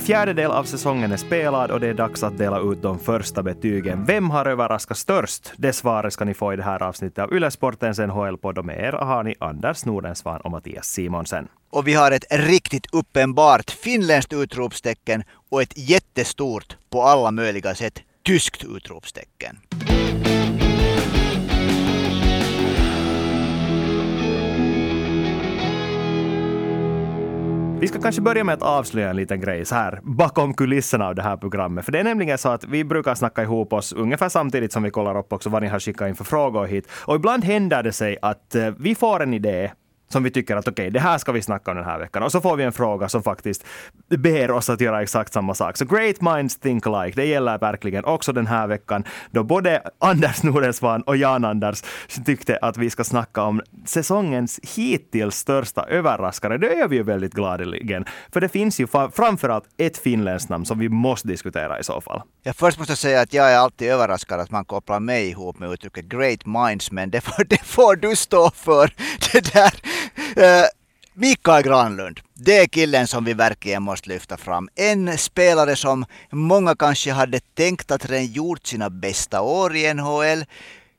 En fjärdedel av säsongen är spelad och det är dags att dela ut de första betygen. Vem har överraskat störst? Det svaret ska ni få i det här avsnittet av Ylesportens NHL-podd. Och med er har ni Anders Nordensvan och Mattias Simonsen. Och vi har ett riktigt uppenbart finländskt utropstecken och ett jättestort, på alla möjliga sätt, tyskt utropstecken. Vi ska kanske börja med att avslöja en liten grej så här bakom kulisserna av det här programmet. För det är nämligen så att vi brukar snacka ihop oss ungefär samtidigt som vi kollar upp också vad ni har skickat in för frågor hit. Och ibland händer det sig att eh, vi får en idé som vi tycker att okej, okay, det här ska vi snacka om den här veckan. Och så får vi en fråga som faktiskt ber oss att göra exakt samma sak. Så great minds think alike. Det gäller verkligen också den här veckan då både Anders Nordensvan och Jan-Anders tyckte att vi ska snacka om säsongens hittills största överraskare. Det är vi ju väldigt gladeligen. För det finns ju framförallt ett finländskt namn som vi måste diskutera i så fall. Jag först måste säga att jag är alltid överraskad att man kopplar mig ihop med uttrycket great minds, men det får, det får du stå för. Det där Mikael Granlund, det är killen som vi verkligen måste lyfta fram. En spelare som många kanske hade tänkt att redan gjort sina bästa år i NHL,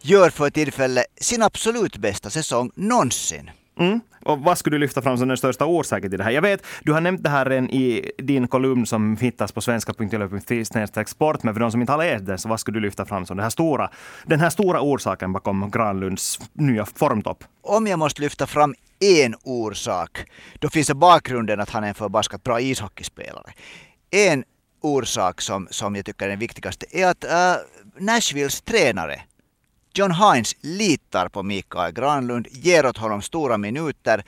gör för tillfället sin absolut bästa säsong någonsin. Mm. Och vad skulle du lyfta fram som den största orsaken till det här? Jag vet, du har nämnt det här redan i din kolumn som hittas på svenska.yle.fi sport, men för de som inte har läst den, så vad skulle du lyfta fram som den här stora, den här stora orsaken bakom Granlunds nya formtopp? Om jag måste lyfta fram en orsak, då finns det bakgrunden att han är en förbaskat bra ishockeyspelare. En orsak som, som jag tycker är den viktigaste är att uh, Nashvilles tränare John Hines litar på Mikael Granlund, ger åt honom stora minuter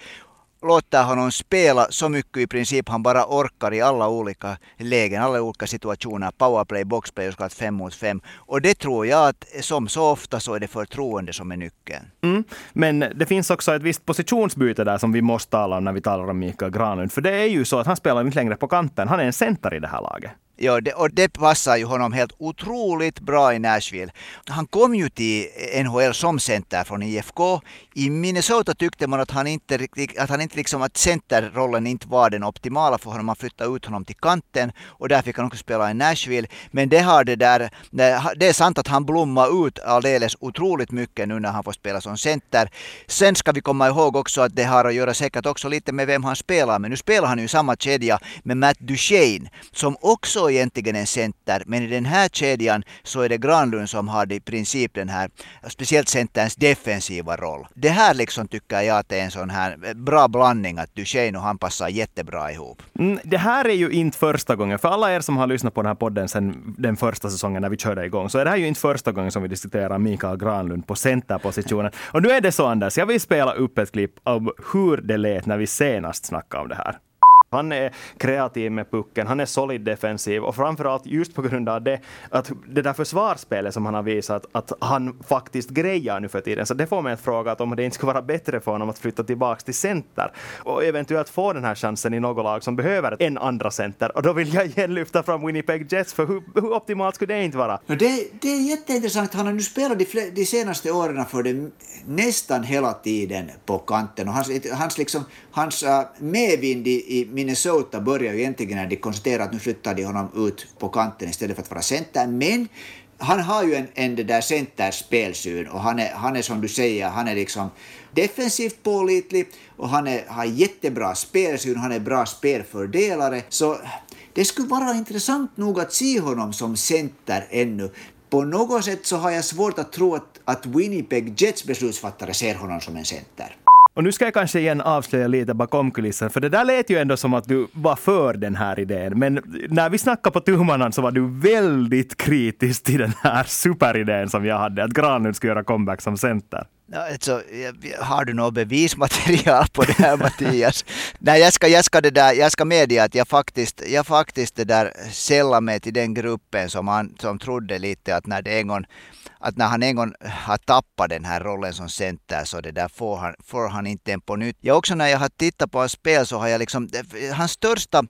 låter honom spela så mycket i princip han bara orkar i alla olika lägen, alla olika situationer, powerplay, boxplay och såklart fem mot fem. Och det tror jag att som så ofta så är det förtroende som är nyckeln. Mm. Men det finns också ett visst positionsbyte där som vi måste tala om när vi talar om Mikael Granlund. För det är ju så att han spelar inte längre på kanten, han är en center i det här laget. Ja, det, och det passar ju honom helt otroligt bra i Nashville. Han kom ju till NHL som center från IFK. I Minnesota tyckte man att han inte, att han inte liksom att centerrollen inte var den optimala för honom. Man flyttade ut honom till kanten och där fick han också spela i Nashville. Men det har det där, det är sant att han blommar ut alldeles otroligt mycket nu när han får spela som center. Sen ska vi komma ihåg också att det har att göra säkert också lite med vem han spelar med. Nu spelar han ju i samma kedja med Matt Duchene som också egentligen en center, men i den här kedjan så är det Granlund som har i princip den här, speciellt centerns defensiva roll. Det här liksom tycker jag att det är en sån här bra blandning, att Duchene och han passar jättebra ihop. Mm, det här är ju inte första gången, för alla er som har lyssnat på den här podden sedan den första säsongen när vi körde igång, så är det här ju inte första gången som vi diskuterar Mikael Granlund på centerpositionen. Och nu är det så Anders, jag vill spela upp ett klipp av hur det lät när vi senast snackade om det här. Han är kreativ med pucken, han är solid defensiv och framförallt just på grund av det, att det där försvarsspelet som han har visat att han faktiskt grejar nu för tiden. Så det får mig att fråga att om det inte skulle vara bättre för honom att flytta tillbaka till center och eventuellt få den här chansen i något lag som behöver en andra center. Och då vill jag igen lyfta fram Winnipeg Jets, för hur, hur optimalt skulle det inte vara? Det, det är jätteintressant. Han har nu spelat de, de senaste åren för det nästan hela tiden på kanten och hans, hans, liksom, hans uh, medvind i, i Minnesota börjar ju egentligen när de konstaterar att nu flyttar de honom ut på kanten istället för att vara center. Men han har ju en, en det där centerspelsyn och han är, han är som du säger, han är liksom defensivt pålitlig och han är, har jättebra spelsyn, han är bra spelfördelare. Så det skulle vara intressant nog att se honom som center ännu. På något sätt så har jag svårt att tro att, att Winnipeg Jets beslutsfattare ser honom som en center. Och nu ska jag kanske igen avslöja lite bakom kulissen, för det där lät ju ändå som att du var för den här idén. Men när vi snackade på tummanan så var du väldigt kritisk till den här superidén som jag hade, att Granlund skulle göra comeback som center. Alltså, har du något bevismaterial på det här Mattias? Nej, jag ska, jag ska, det där, jag ska medge att jag faktiskt, jag faktiskt det där sällar mig till den gruppen som, han, som trodde lite att när det en gång att när han en gång har tappat den här rollen som center så det där får han, får han inte en på nytt. Ja, också när jag har tittat på hans spel så har jag liksom, eh, hans största,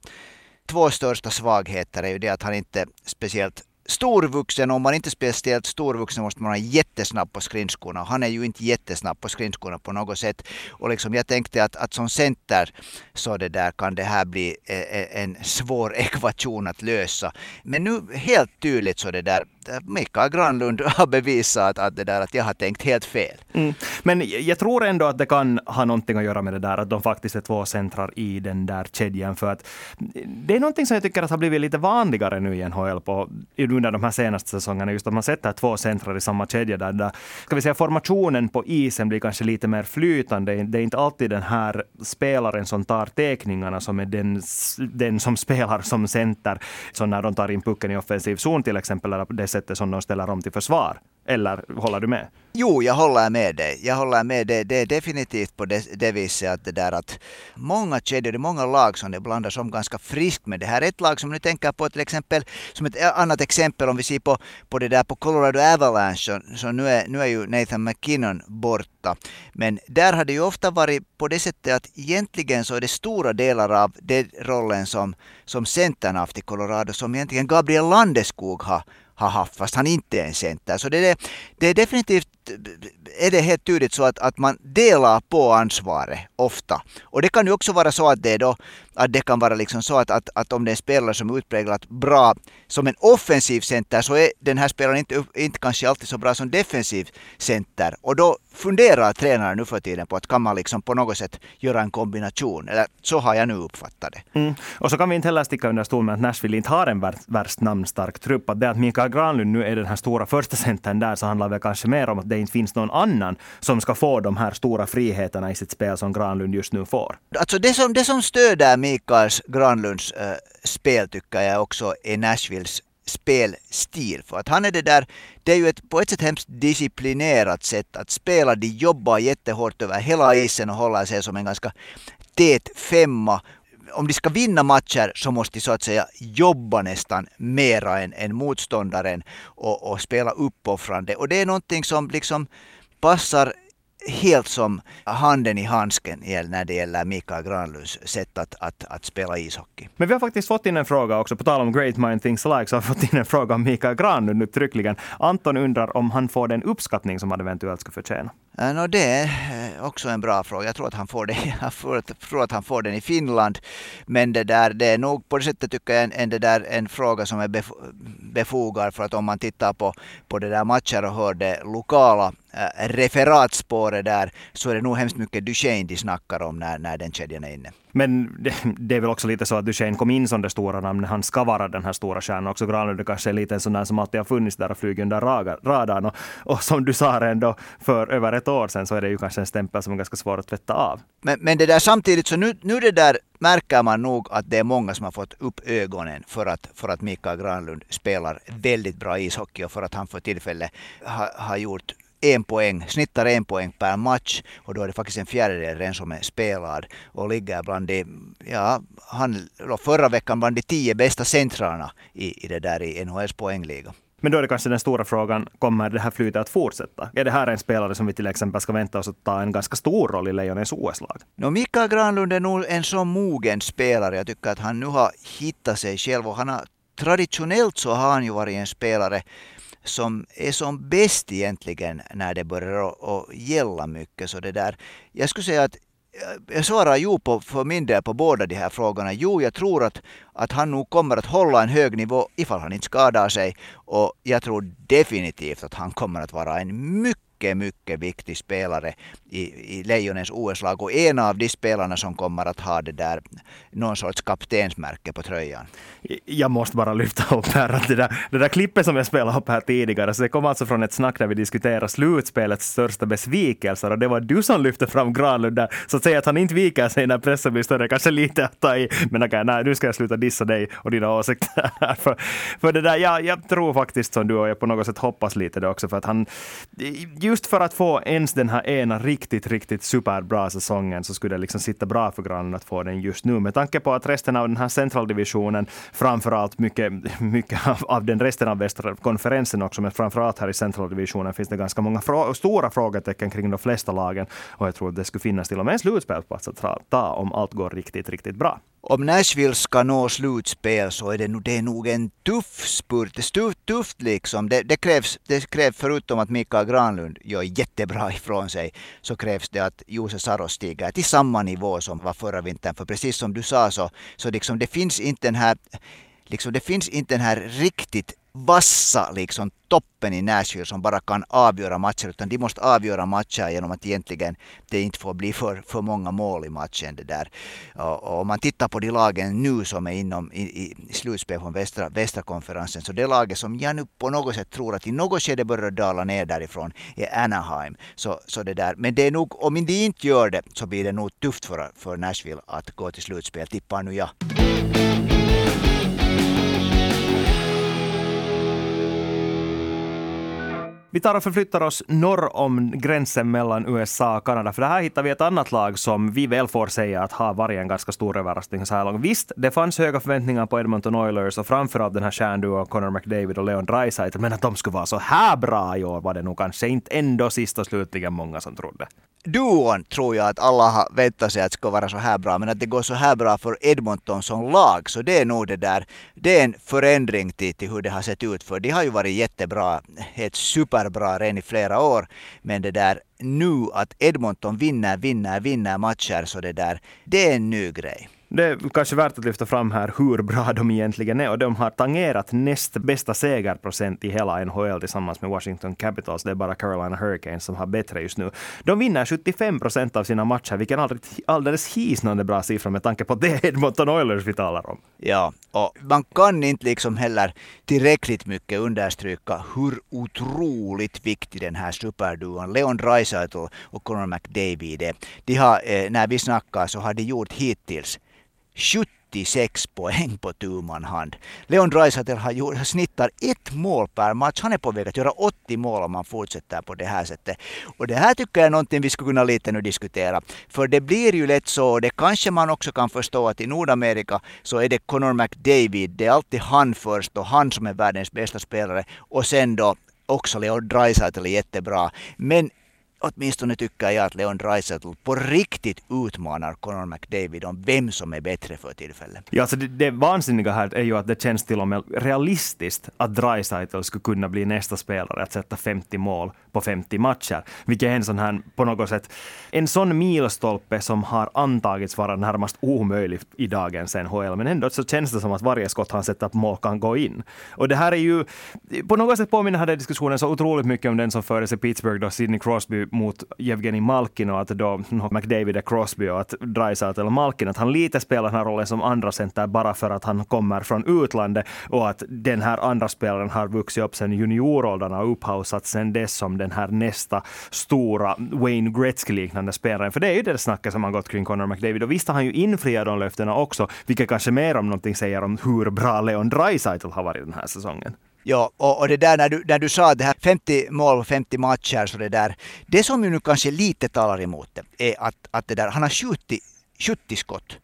två största svagheter är ju det att han inte speciellt storvuxen, om man inte är speciellt storvuxen måste man vara jättesnabb på skridskorna. Han är ju inte jättesnabb på skridskorna på något sätt. Och liksom jag tänkte att, att som center så det där kan det här bli eh, eh, en svår ekvation att lösa. Men nu helt tydligt så det där Mikael Granlund har bevisat att, det där, att jag har tänkt helt fel. Mm. Men jag tror ändå att det kan ha någonting att göra med det där att de faktiskt är två centrar i den där kedjan. För att mm, det är någonting som jag tycker att har blivit lite vanligare nu i NHL på, under de här senaste säsongerna. Just att man sätter två centrar i samma kedja. Där, där ska vi säga, formationen på isen blir kanske lite mer flytande. Det är inte alltid den här spelaren som tar teckningarna som är den, den som spelar som center. Så när de tar in pucken i offensiv zon till exempel, eller det sättet som de ställer om till försvar. Eller håller du med? Jo, jag håller med dig. Jag håller med dig. Det är definitivt på det, det viset att det där att många kedjor, många lag som det blandas om ganska friskt med det här. Ett lag som nu tänker på till exempel, som ett annat exempel om vi ser på, på det där på Colorado Avalanche, så, så nu, är, nu är ju Nathan McKinnon borta. Men där har det ju ofta varit på det sättet att egentligen så är det stora delar av den rollen som, som centern haft i Colorado som egentligen Gabriel Landeskog har har haft, fast han inte är en center. Så det är, det är definitivt är det helt tydligt så att, att man delar på ansvaret ofta. Och det kan ju också vara så att det, då, att det kan vara liksom så att, att, att om det är en spelare som är utpräglat bra som en offensiv center så är den här spelaren inte, inte kanske alltid så bra som defensiv center. Och då funderar tränaren nu för tiden på att kan man liksom på något sätt göra en kombination. Eller så har jag nu uppfattat det. Mm. Och så kan vi inte heller sticka under stol med att Nashville inte har en värst namnstark trupp. Att det att Mikael Granlund nu är den här stora första centern där så handlar väl kanske mer om att det inte finns någon annan som ska få de här stora friheterna i sitt spel som Granlund just nu får. Alltså det som, det som stöder Mikaels Granlunds äh, spel tycker jag också är Nashvilles spelstil. För att han är det där, det är ju ett på ett sätt hemskt disciplinerat sätt att spela. De jobbar jättehårt över hela isen och håller sig som en ganska tät femma om de ska vinna matcher så måste de så att säga jobba nästan mera än, än motståndaren och, och spela uppoffrande. Och det är någonting som liksom passar helt som handen i handsken när det gäller Mikael Granlunds sätt att, att, att spela ishockey. Men vi har faktiskt fått in en fråga också, på tal om Great Mind Things Alike, så har vi fått in en fråga om Mikael Granlund uttryckligen. Anton undrar om han får den uppskattning som han eventuellt skulle förtjäna. Eh, ja, no, det är eh, också en bra fråga. Jag tror att han får, det, jag tror att han får den i Finland. Men det, där, det är nog på det sättet tycker jag en, en, det där, en fråga som är befogad. För att om man tittar på, på det där matcher och hör det lokala referatspåret där så är det nog hemskt mycket Duchene de snackar om när, när den kedjan är inne. Men det, det, är väl också lite så att Duchene kom in som det stora namnet. Han ska vara den här stora stjärnan. Också Granlund kanske är lite en sån där som alltid har funnits där och flugit under radarn. Och, och som du sa ändå för över ett år sedan så är det ju kanske en stämpel som är ganska svår att tvätta av. Men, men det där samtidigt så nu, nu det där märker man nog att det är många som har fått upp ögonen för att, för att Mikael Granlund spelar väldigt bra ishockey och för att han för tillfället har, har gjort en poäng, snittar en poäng per match och då är det faktiskt en fjärdedel redan som är spelad och ligger bland de, ja, han, förra veckan bland de tio bästa centrarna i, i det där i NHLs poängliga. Men då är det kanske den stora frågan, kommer det här flytet att fortsätta? Är det här en spelare som vi till exempel ska vänta oss att ta en ganska stor roll i Lejonens OS-lag? No, Mikael Granlund är nog en så mogen spelare. Jag tycker att han nu har hittat sig själv och han har traditionellt så har han ju varit en spelare som är som bäst egentligen när det börjar att gälla mycket. Så det där, jag skulle säga att eh, jag svarar jo på, för min del på båda de här frågorna. Jo, jag tror att, att han nog kommer att hålla en hög nivå ifall han inte skadar sig. Och jag tror definitivt att han kommer att vara en mycket mycket, mycket viktig spelare i, i Lejonens OS-lag och en av de spelarna som kommer att ha det där någon sorts kaptensmärke på tröjan. Jag måste bara lyfta upp här att det där, det där klippet som jag spelade upp här tidigare, så det kom alltså från ett snack där vi diskuterade slutspelets största besvikelser och det var du som lyfte fram Granlund där. Så att säga att han inte viker sig när pressen blir större, kanske lite att ta i. Men okay, nej, nu ska jag sluta dissa dig och dina åsikter. för, för det där, ja, jag tror faktiskt som du och jag på något sätt hoppas lite det också för att han just för att få ens den här ena riktigt, riktigt superbra säsongen så skulle det liksom sitta bra för grannen att få den just nu. Med tanke på att resten av den här centraldivisionen, framförallt mycket, mycket av, av den resten av västra konferensen också, men framförallt här i centraldivisionen finns det ganska många frå stora frågetecken kring de flesta lagen. Och jag tror att det skulle finnas till och med en slutspelsplats att ta om allt går riktigt, riktigt bra om Nashville ska nå slutspel så är det nog, det är nog en tuff spurt. Det är tufft liksom. Det, det, krävs, det krävs, förutom att Mikael Granlund gör jättebra ifrån sig, så krävs det att Jose Saros stiger till samma nivå som var förra vintern. För precis som du sa så, så liksom, det finns inte den här liksom, det finns inte den här riktigt vassa liksom, toppen i Nashville som bara kan avgöra matcher utan de måste avgöra matcher genom att egentligen det inte får bli för, för många mål i matchen. Det där. Och, och om man tittar på de lagen nu som är inom i, i slutspel från västra, västra konferensen så det laget som jag nu på något sätt tror att i något skede börjar dala ner därifrån är Anaheim. Så, så det där. Men det är nog, om de inte gör det så blir det nog tufft för, för Nashville att gå till slutspel, tippar nu jag. Vi tar och förflyttar oss norr om gränsen mellan USA och Kanada, för det här hittar vi ett annat lag som vi väl får säga att har varit en ganska stor överraskning så här långt. Visst, det fanns höga förväntningar på Edmonton Oilers och framförallt den här stjärnduon Connor McDavid och Leon Draisaitl, men att de skulle vara så här bra i år var det nog kanske inte ändå sist och slutligen många som trodde duon tror jag att alla har väntat sig att det ska vara så här bra. Men att det går så här bra för Edmonton som lag, så det är nog det där. Det är en förändring till, till hur det har sett ut. För de har ju varit jättebra, helt superbra redan i flera år. Men det där nu att Edmonton vinner, vinner, vinner matcher, så det där, det är en ny grej. Det är kanske värt att lyfta fram här hur bra de egentligen är. Och de har tangerat näst bästa segerprocent i hela NHL tillsammans med Washington Capitals. Det är bara Carolina Hurricanes som har bättre just nu. De vinner 75 procent av sina matcher, vilken är alldeles hisnande bra siffra med tanke på att det är Edmonton Oilers vi talar om. Ja, och man kan inte liksom heller tillräckligt mycket understryka hur otroligt viktig den här superduon Leon Draisaitl och Conor McDavid är. De har, eh, när vi snackar så har de gjort hittills 76 poäng på tu man hand. Leon Draisaitl har snittar ett mål per match. Han är på väg att göra 80 mål om han fortsätter på det här sättet. Och det här tycker jag är någonting vi skulle kunna lite nu diskutera. För det blir ju lätt så, och det kanske man också kan förstå att i Nordamerika så är det Connor McDavid, det är alltid han först och han som är världens bästa spelare. Och sen då också Leon Draisaitl är jättebra. Men åtminstone tycker jag att Leon Draisaitl på riktigt utmanar Conor McDavid om vem som är bättre för tillfället. Ja, alltså det, det vansinniga här är ju att det känns till och med realistiskt att Dreisaitl skulle kunna bli nästa spelare att sätta 50 mål på 50 matcher, vilket är en sån här, på något sätt, en sån milstolpe som har antagits vara närmast omöjlig i dagens NHL, men ändå så känns det som att varje skott han sätter på mål kan gå in. Och det här är ju, på något sätt påminner den här diskussionen så otroligt mycket om den som fördes i Pittsburgh då Sidney Crosby mot Jevgenij Malkin och att då McDavid är Crosby och att Dreisaitl eller Malkin, att han lite spelar den här rollen som andra center bara för att han kommer från utlandet och att den här andra spelaren har vuxit upp sen junioråldrarna och upphausat sen dess som den här nästa stora Wayne Gretzky-liknande spelaren. För det är ju det snacket som har gått kring Connor McDavid. Och visst har han ju infriat de löftena också, vilket kanske mer om någonting säger om hur bra Leon Draisaitl har varit den här säsongen. Ja, och, och, det där när du, när du sa det här 50 mål och 50 matcher så det där. Det som ju nu kanske lite talar emot det är att, att det där, han har skjutit 70 skott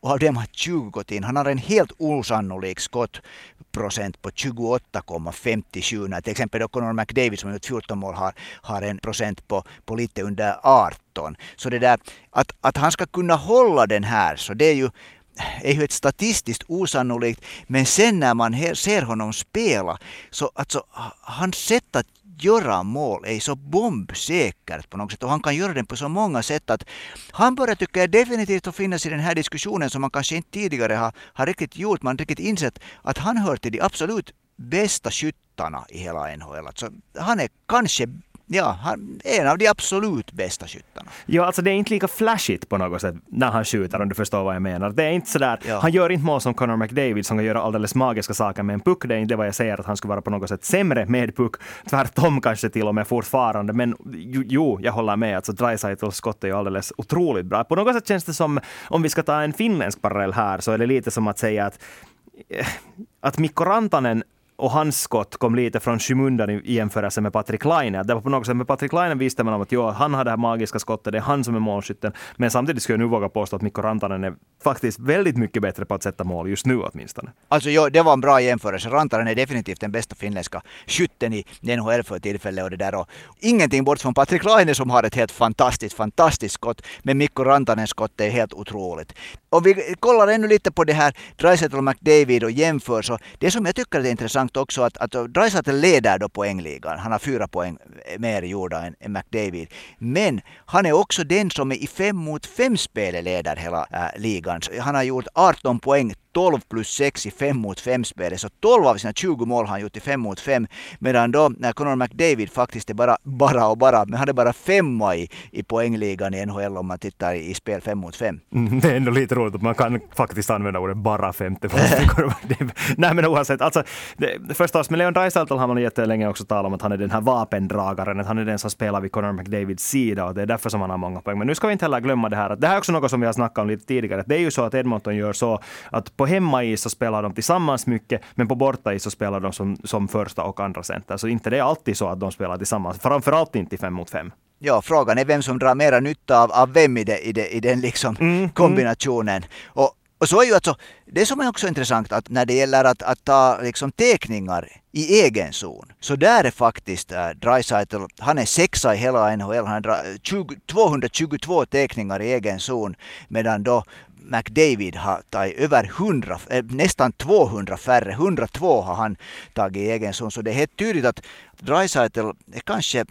och av dem har 20 gått in. Han har en helt osannolik skottprocent på 28,57. När till exempel då Conor McDavid som har gjort 14 mål har, har en procent på, på lite under 18. Så det där att, att han ska kunna hålla den här så det är ju är ju ett statistiskt osannolikt. Men sen när man ser honom spela så alltså hans sätt att göra mål är så bombsäkert på något sätt och han kan göra det på så många sätt att han börjar tycker jag definitivt att finnas i den här diskussionen som man kanske inte tidigare har, har riktigt gjort. Man har riktigt insett att han hör till de absolut bästa skyttarna i hela NHL. Alltså, han är kanske Ja, han är en av de absolut bästa skyttarna. Ja, alltså det är inte lika flashigt på något sätt när han skjuter, om du förstår vad jag menar. Det är inte sådär, ja. han gör inte mål som Conor McDavid som kan göra alldeles magiska saker med en puck. Det är inte vad jag säger att han skulle vara på något sätt sämre med puck. Tvärtom kanske till och med fortfarande. Men jo, jag håller med. Alltså Dreisaitls skott är ju alldeles otroligt bra. På något sätt känns det som, om vi ska ta en finländsk parallell här, så är det lite som att säga att eh, att Mikko Rantanen och hans skott kom lite från skymundan i jämförelse med Patrik Laine. Det var på något sätt med Patrik Laine visste man om att jo, han har det här magiska skottet, det är han som är målskytten. Men samtidigt skulle jag nu våga påstå att Mikko Rantanen är faktiskt väldigt mycket bättre på att sätta mål just nu åtminstone. Alltså ja, det var en bra jämförelse. Rantanen är definitivt den bästa finländska skytten i NHL för tillfället och det där och ingenting bort från Patrik Laine som har ett helt fantastiskt, fantastiskt skott. Men Mikko Rantanens skott är helt otroligt. Om vi kollar ännu lite på det här Dreisaitl och McDavid och jämför så det som jag tycker är intressant också att, att Dreisaitl leder då poängligan. Han har fyra poäng mer gjorda än, än McDavid. Men han är också den som är i fem mot fem spelet leder hela äh, ligan. Han har gjort 18 poäng 12 plus 6 i 5 mot 5 spelet. Så 12 av sina 20 mål har han gjort i 5 mot 5. Medan då när Conor McDavid faktiskt är bara, bara och bara, men han är bara femma i, i poängligan i NHL om man tittar i, i spel 5 mot 5. Mm, det är ändå lite roligt att man kan faktiskt använda ordet bara femte. Nej men oavsett, alltså, det, förstås med Leon Draisaitl har man jättelänge också talat om att han är den här vapendragaren, att han är den som spelar vid Conor McDavids sida och det är därför som han har många poäng. Men nu ska vi inte heller glömma det här att det här är också något som vi har snackat om lite tidigare. Det är ju så att Edmonton gör så att på hemmais så spelar de tillsammans mycket, men på bortais så spelar de som, som första och andra center. Så inte det är alltid så att de spelar tillsammans, framförallt inte i fem mot fem. Ja, frågan är vem som drar mera nytta av, av vem i, det, i, det, i den liksom mm, mm. kombinationen. Mm. Och, och så är ju alltså, det som är också intressant att när det gäller att, att ta liksom teckningar i egen zon. Så där är faktiskt äh, Dreisaitl, han är sexa i hela NHL. Han har 20, 222 teckningar i egen zon. Medan då McDavid har tagit över 100, äh, nästan 200 färre. 102 har han tagit i egen zon. Så det är helt tydligt att Dreisaitl är kanske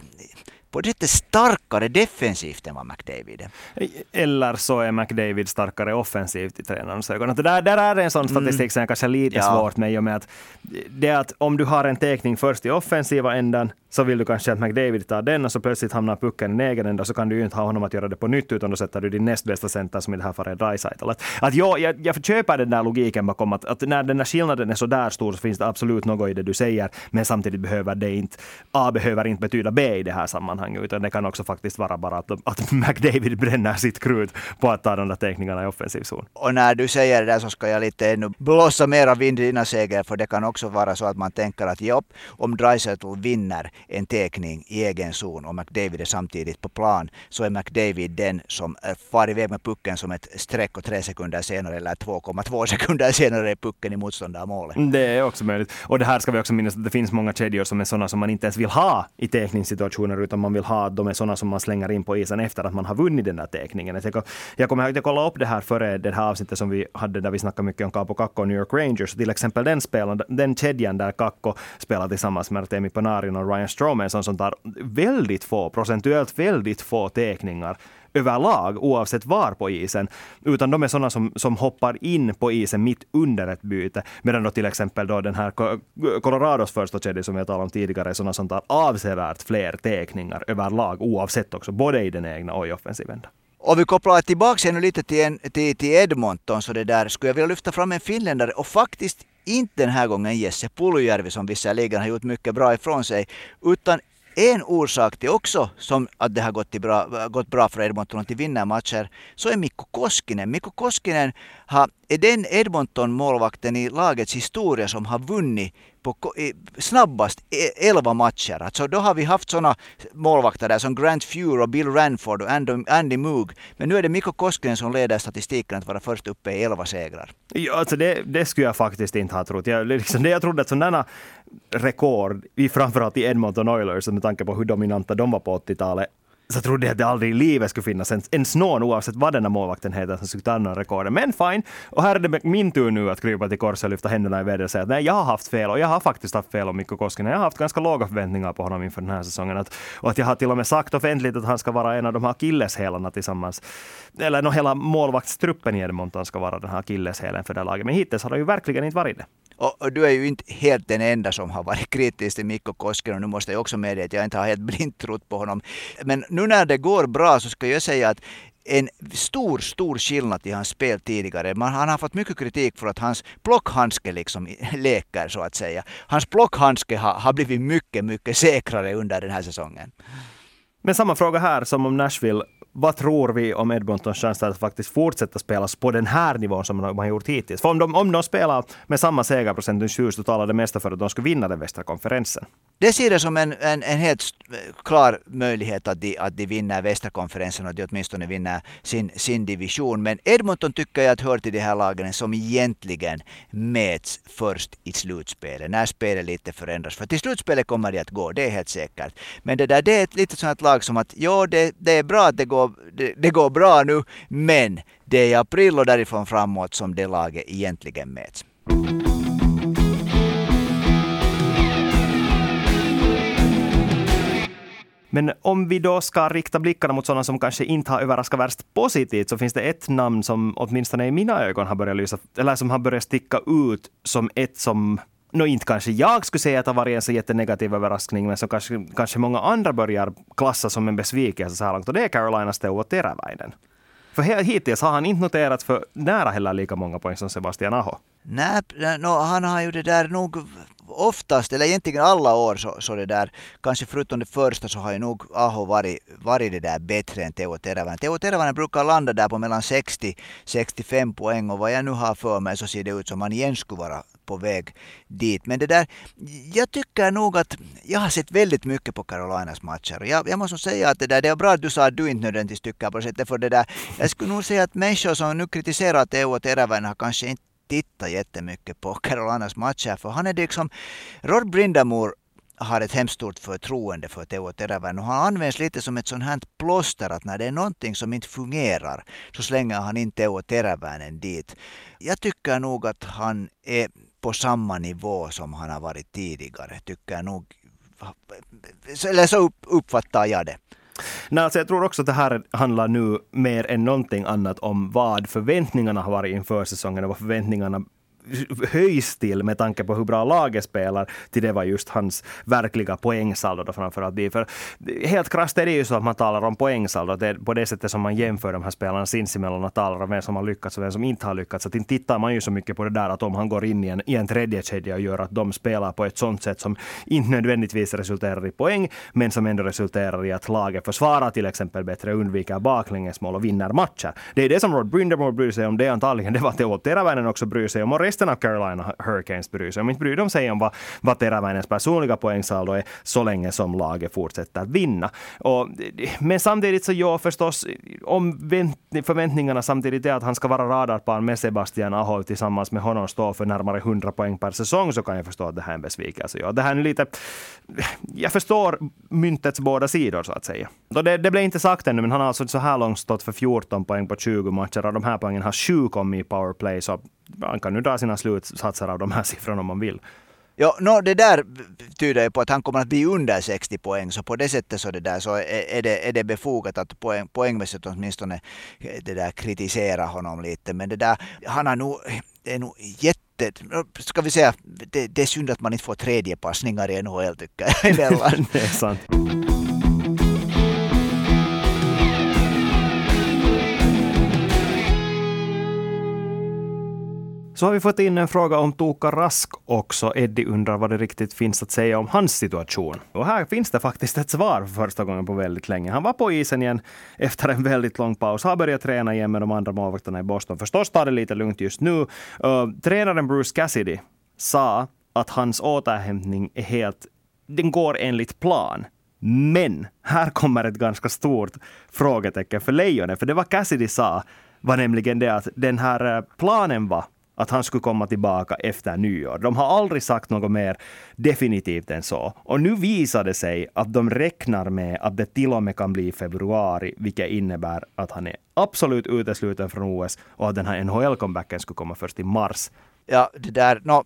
på det sättet starkare defensivt än vad McDavid är. Eller så är McDavid starkare offensivt i tränarens ögon. Det där, där är en sån statistik mm. som är kanske lite ja. svårt med i och med att det är att om du har en teckning först i offensiva ändan så vill du kanske att McDavid tar den och så plötsligt hamnar pucken i egen ända så kan du ju inte ha honom att göra det på nytt utan då sätter du din näst bästa center som i det här fallet är Dreisaitl. Att, att jag, jag, jag köper den där logiken bakom att, att när den där skillnaden är så där stor så finns det absolut något i det du säger men samtidigt behöver det inte, A behöver inte betyda B i det här sammanhanget utan det kan också faktiskt vara bara att, att McDavid bränner sitt krut på att ta de där teckningarna i offensiv zon. Och när du säger det där så ska jag lite ännu blåsa mera vind i dina segel för det kan också vara så att man tänker att jobb, om Dreisaitl vinner en teckning i egen zon och McDavid är samtidigt på plan så är McDavid den som far iväg med pucken som ett streck och tre sekunder senare eller 2,2 sekunder senare är pucken i motståndarmålet. Det är också möjligt. Och det här ska vi också minnas att det finns många kedjor som är sådana som man inte ens vill ha i teckningssituationer utan man vill ha de är sådana som man slänger in på isen efter att man har vunnit den där teckningen. Jag kommer ihåg att jag kollade upp det här före det här avsnittet som vi hade där vi snackade mycket om Capo Kakko och New York Rangers. Till exempel den spelaren, den kedjan där Kakko spelar tillsammans med Artemi Panarin och Ryan Stroman, som tar väldigt få, procentuellt väldigt få teckningar överlag, oavsett var på isen. Utan de är sådana som, som hoppar in på isen mitt under ett byte. Medan då till exempel då den här Colorados första kedja som jag talade om tidigare är sådana som tar avsevärt fler teckningar överlag, oavsett också, både i den egna och i offensiven. Om vi kopplar tillbaka ännu lite till, en, till, till Edmonton så det där skulle jag vilja lyfta fram en finländare och faktiskt inte den här gången Jesse Puljujärvi som visserligen har gjort mycket bra ifrån sig utan en orsak till också som att det har gått, bra, gått bra för Edmonton att vinna matcher så är Mikko Koskinen. Mikko Koskinen har, är den Edmonton-målvakten i lagets historia som har vunnit på snabbast e- 11 matcher. Alltså då har vi haft sådana målvakter där som Grant Fuhr och Bill Ranford och Andy Moog. Men nu är det Mikko Koskinen som leder statistiken att vara först uppe i 11 segrar. Ja, alltså det, det skulle jag faktiskt inte ha trott. Jag, liksom, det jag trodde att sådana rekord, framförallt i Edmonton Oilers, med tanke på hur dominanta de var på 80-talet, så trodde jag att det aldrig i livet skulle finnas ens, ens någon, oavsett vad den här målvakten heter, som skulle ta den rekorden. Men fine. Och här är det min tur nu att krypa till korset och lyfta händerna i vädret och säga att nej, jag har haft fel och jag har faktiskt haft fel om Mikko Koskinen. Jag har haft ganska låga förväntningar på honom inför den här säsongen. Att, och att jag har till och med sagt offentligt att han ska vara en av de här akilleshälarna tillsammans. Eller no, hela målvaktstruppen i Edmonton ska vara den här akilleshälen för det här laget. Men hittills har det ju verkligen inte varit det. Och, och, du är ju inte helt den enda som har varit kritisk till Mikko Koskinen. Och nu måste jag också medge att jag inte har helt blint trott på honom. Men nu när det går bra så ska jag säga att en stor, stor skillnad i hans spel tidigare. Man, han har fått mycket kritik för att hans plockhandske liksom leker så att säga. Hans plockhandske har, har blivit mycket, mycket säkrare under den här säsongen. Men samma fråga här som om Nashville vad tror vi om Edmontons chanser att faktiskt fortsätta spela på den här nivån som de har gjort hittills? För om de, om de spelar med samma segerprocent än så talar det mesta för att de skulle vinna den västra konferensen. det ser jag som en, en, en helt klar möjlighet att de, att de vinner västerkonferensen och att de åtminstone vinner sin, sin division. Men Edmonton tycker jag att hör till de här lagen som egentligen mäts först i slutspelet. När spelet lite förändras. För till slutspelet kommer det att gå, det är helt säkert. Men det där det är ett litet sånt lag som att ja, det, det är bra att det går, det, det går bra nu, men det är i april och därifrån framåt som det laget egentligen mäts. Men om vi då ska rikta blickarna mot sådana som kanske inte har överraskat värst positivt, så finns det ett namn som åtminstone i mina ögon har börjat lysa, eller som har börjat sticka ut som ett som no, inte kanske jag skulle säga att det har varit en så jättenegativ överraskning, men som kanske, kanske många andra börjar klassa som en besvikelse så här långt. Och det är Carolinas Teuvo Teräväinen. För hittills har han inte noterats för nära heller lika många poäng som Sebastian Aho. Nej, no, han har ju det där nog oftast, eller egentligen alla år, så, så det där, kanske förutom det första så har ju nog Aho varit, varit det där bättre än Teo Teravainen. Teo Teravainen brukar landa där på mellan 60-65 poäng och vad jag nu har för mig så ser det ut som han igen skulle vara på väg dit. Men det där, jag tycker nog att jag har sett väldigt mycket på Carolinas matcher. Jag, jag måste säga att det där, det är bra att du sa att du inte nödvändigtvis tycker på det sättet. För det där, jag skulle nog säga att människor som nu kritiserar Teo Teräväinen har kanske inte tittat jättemycket på Carolinas matcher. För han är liksom, Rod Brindamore har ett hemskt stort förtroende för Teo Teräväinen och han används lite som ett sånt här plåster att när det är någonting som inte fungerar så slänger han in Teo Teräväinen dit. Jag tycker nog att han är på samma nivå som han har varit tidigare. Tycker jag nog. Eller så uppfattar jag det. Nej, alltså jag tror också att det här handlar nu mer än någonting annat om vad förväntningarna har varit inför säsongen och vad förväntningarna höjs till med tanke på hur bra laget spelar, till det var just hans verkliga poängsaldo då framförallt. För helt krasst är det ju så att man talar om poängsaldo, det är på det sättet som man jämför de här spelarna sinsemellan och talar om vem som har lyckats och vem som inte har lyckats. Så inte tittar man ju så mycket på det där att om han går in i en, i en tredje kedja och gör att de spelar på ett sånt sätt som inte nödvändigtvis resulterar i poäng, men som ändå resulterar i att laget försvarar till exempel bättre, undviker baklängesmål och vinner matcher. Det är det som Rod Brindamore bryr sig om, det är antagligen det var Teo Teräväinen också bryr sig om. Och resten av Carolina Hurricanes bryr sig om. Inte bryr de sig om vad, vad Teräväinens personliga poängsaldo är så länge som laget fortsätter att vinna. Och, men samtidigt så ja, förstås, om förväntningarna samtidigt är att han ska vara radarpar med Sebastian Aho tillsammans med honom stå för närmare 100 poäng per säsong så kan jag förstå att det här är en besvikelse. Ja, det här är lite... Jag förstår myntets båda sidor så att säga. Det, det blev inte sagt ännu, men han har alltså så här långt stått för 14 poäng på 20 matcher och de här poängen har 7 kommit i powerplay, så man kan nu dra sina slutsatser av de här siffrorna om man vill. Ja, no, det där tyder ju på att han kommer att bli under 60 poäng, så på det sättet så, det där, så är, det, är det befogat att poäng, poängmässigt åtminstone det där kritisera honom lite. Men det där, han har nog, det är nog jätte ska vi säga, det, det är synd att man inte får tredje passningar i NHL tycker jag. det är sant. Så har vi fått in en fråga om Toka Rask också. Eddie undrar vad det riktigt finns att säga om hans situation. Och här finns det faktiskt ett svar för första gången på väldigt länge. Han var på isen igen efter en väldigt lång paus. Har börjat träna igen med de andra målvakterna i Boston. Förstås tar det lite lugnt just nu. Uh, tränaren Bruce Cassidy sa att hans återhämtning är helt... Den går enligt plan. Men här kommer ett ganska stort frågetecken för Lejonen. För det var Cassidy sa var nämligen det att den här eh, planen var att han skulle komma tillbaka efter nyår. De har aldrig sagt något mer definitivt än så. Och nu visar det sig att de räknar med att det till och med kan bli februari, vilket innebär att han är absolut utesluten från OS och att den här NHL-comebacken skulle komma först i mars. Ja, det där... No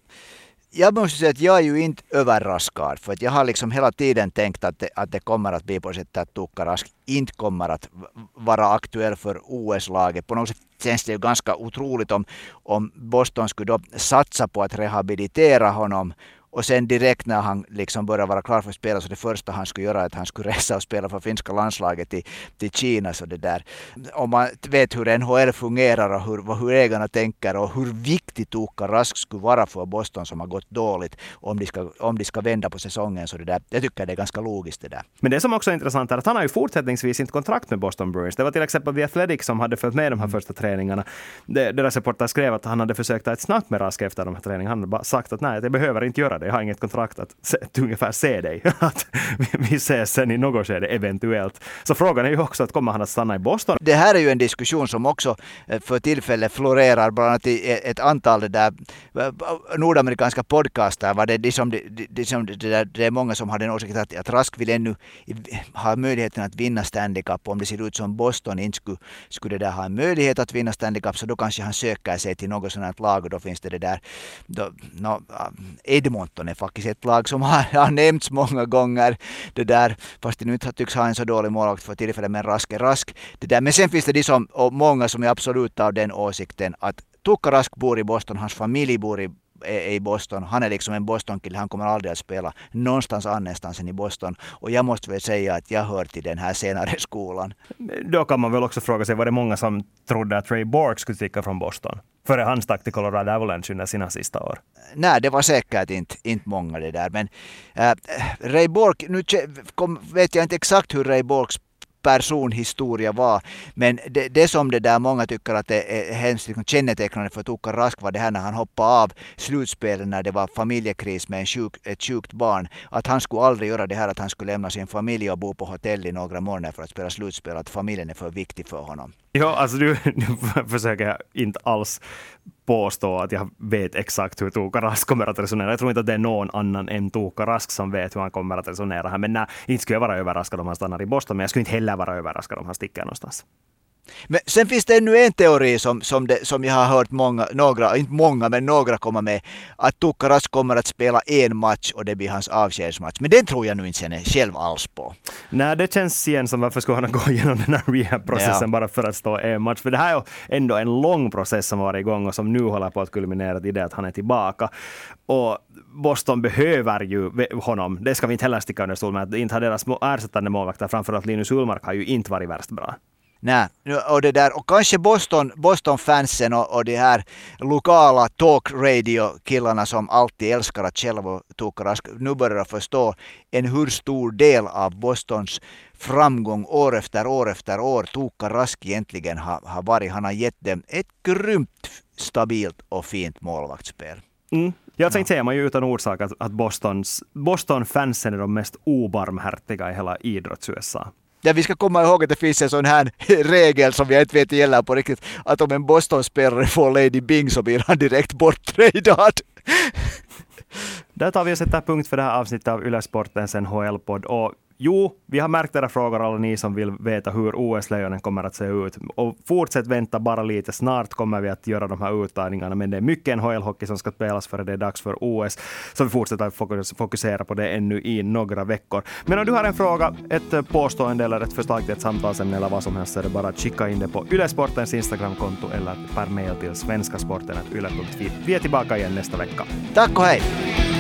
jag måste säga att jag är ju inte överraskad. För att jag har liksom hela tiden tänkt att det, att det kommer att bli på sättet att Tuukka Rask inte kommer att vara aktuell för OS-laget. På något sätt känns det ju ganska otroligt om, om Boston skulle då satsa på att rehabilitera honom och sen direkt när han liksom började vara klar för att spela så det första han skulle göra är att han skulle resa och spela för finska landslaget till, till Kina. Så det där. Om man vet hur NHL fungerar och hur, hur ägarna tänker och hur viktigt Tuukka Rask skulle vara för Boston som har gått dåligt om de ska, om de ska vända på säsongen. Så det där, jag tycker det är ganska logiskt det där. Men det som också är intressant är att han har ju fortsättningsvis inte kontrakt med Boston Bruins. Det var till exempel The Athletic som hade följt med de här mm. första träningarna. Deras reporter skrev att han hade försökt ta ett snack med Rask efter de här träningarna. Han hade bara sagt att nej, jag behöver inte göra det. jag har inget kontrakt att, att ungefär se dig. att vi ses sen i något skede eventuellt. Så frågan är ju också att kommer han att stanna i Boston? Det här är ju en diskussion som också eh, för tillfället florerar bland annat i eh, ett antal där eh, nordamerikanska podcaster. Var det, de som, de, de som, det, där, det är många som har den åsikten att, att Rask vill ännu ha möjligheten att vinna Stanley Cup. Om det ser ut som Boston inte skulle, skulle det där ha en möjlighet att vinna Stanley Cup så då kanske han söker sig till något sådant lag och då finns det det där. Då, no, Edmonton är faktiskt ett lag som har, har nämnts många gånger. Det där, fast de nu inte tycks ha en så dålig målvakt för tillfället men Rask är Rask. Det där. Men sen finns det de som, och många som är absolut av den åsikten att Tukka Rask bor i Boston, hans familj bor i är i Boston. Han är liksom en Boston-kille. Han kommer aldrig att spela någonstans annanstans än i Boston. Och jag måste väl säga att jag hör till den här senare skolan. Då kan man väl också fråga sig, var det många som trodde att Ray Bork skulle sticka från Boston? Före han stack till Colorado Avalanche under sina sista år. Nej, det var säkert inte, inte många det där. Men äh, Ray Bork, nu kom, vet jag inte exakt hur Ray Borks personhistoria var. Men det, det som det där många tycker att det är hemskt liksom kännetecknande för Tuukka Rask var det här när han hoppade av slutspelet när det var familjekris med en sjuk, ett sjukt barn. Att han skulle aldrig göra det här att han skulle lämna sin familj och bo på hotell i några månader för att spela slutspel. Att familjen är för viktig för honom. Ja, alltså nu, nu försöker jag inte alls påstå att jag vet exakt hur Tuukka Rask kommer att resonera. Jag tror inte att det är någon annan än Tuukka Rask som vet hur han kommer att resonera här. Men nej, inte skulle jag vara överraskad om han stannar i Boston, men jag skulle inte heller vara överraskad om han sticker någonstans. Men sen finns det ännu en teori som, som, det, som jag har hört många, några, inte många, men några komma med. Att Tukkaras kommer att spela en match och det blir hans avskedsmatch. Men den tror jag nu inte själv alls på. Nej, det känns igen som varför skulle han gå igenom den här rehab-processen ja. bara för att stå en match. För det här är ändå en lång process som varit igång och som nu håller på att kulminera i det att han är tillbaka. Och Boston behöver ju honom. Det ska vi inte heller sticka under stol med. Inte har deras ersättande målvakter, framförallt Linus Ullmark, har ju inte varit värst bra. Nej, och, det där, och kanske Boston, Boston-fansen och, och de här lokala talk radio-killarna som alltid älskar att själva toka rask, nu börjar förstå en hur stor del av Bostons framgång år efter år efter år Tuukka Rask egentligen har, har varit. Han har gett dem ett grymt stabilt och fint målvaktsspel. Mm. Jag tänkte säga man ju utan orsak att, att Bostons, Boston-fansen är de mest obarmhärtiga i hela idrotts-USA. Ja, vi ska komma ihåg att det finns en sån här regel som jag inte vet gäller på riktigt. Att om en Boston-spelare får Lady Bing så blir han direkt borttradad. Där tar vi och sätter punkt för det här avsnittet av Yle Sportens NHL-podd. Och Jo, vi har märkt era frågor, alla ni som vill veta hur OS-lejonen kommer att se ut. Och fortsätt vänta bara lite. Snart kommer vi att göra de här uttagningarna, men det är mycket NHL-hockey som ska spelas före det är dags för OS. Så vi fortsätter att fokusera på det ännu i några veckor. Men om du har en fråga, ett eh, påstående eller ett förslag till ett samtalsämne eller vad som helst, så är det bara att skicka in det på Yle Sportens Instagramkonto eller per mail till svenskasporten.yle.fi. Vi är tillbaka igen nästa vecka. Tack och hej!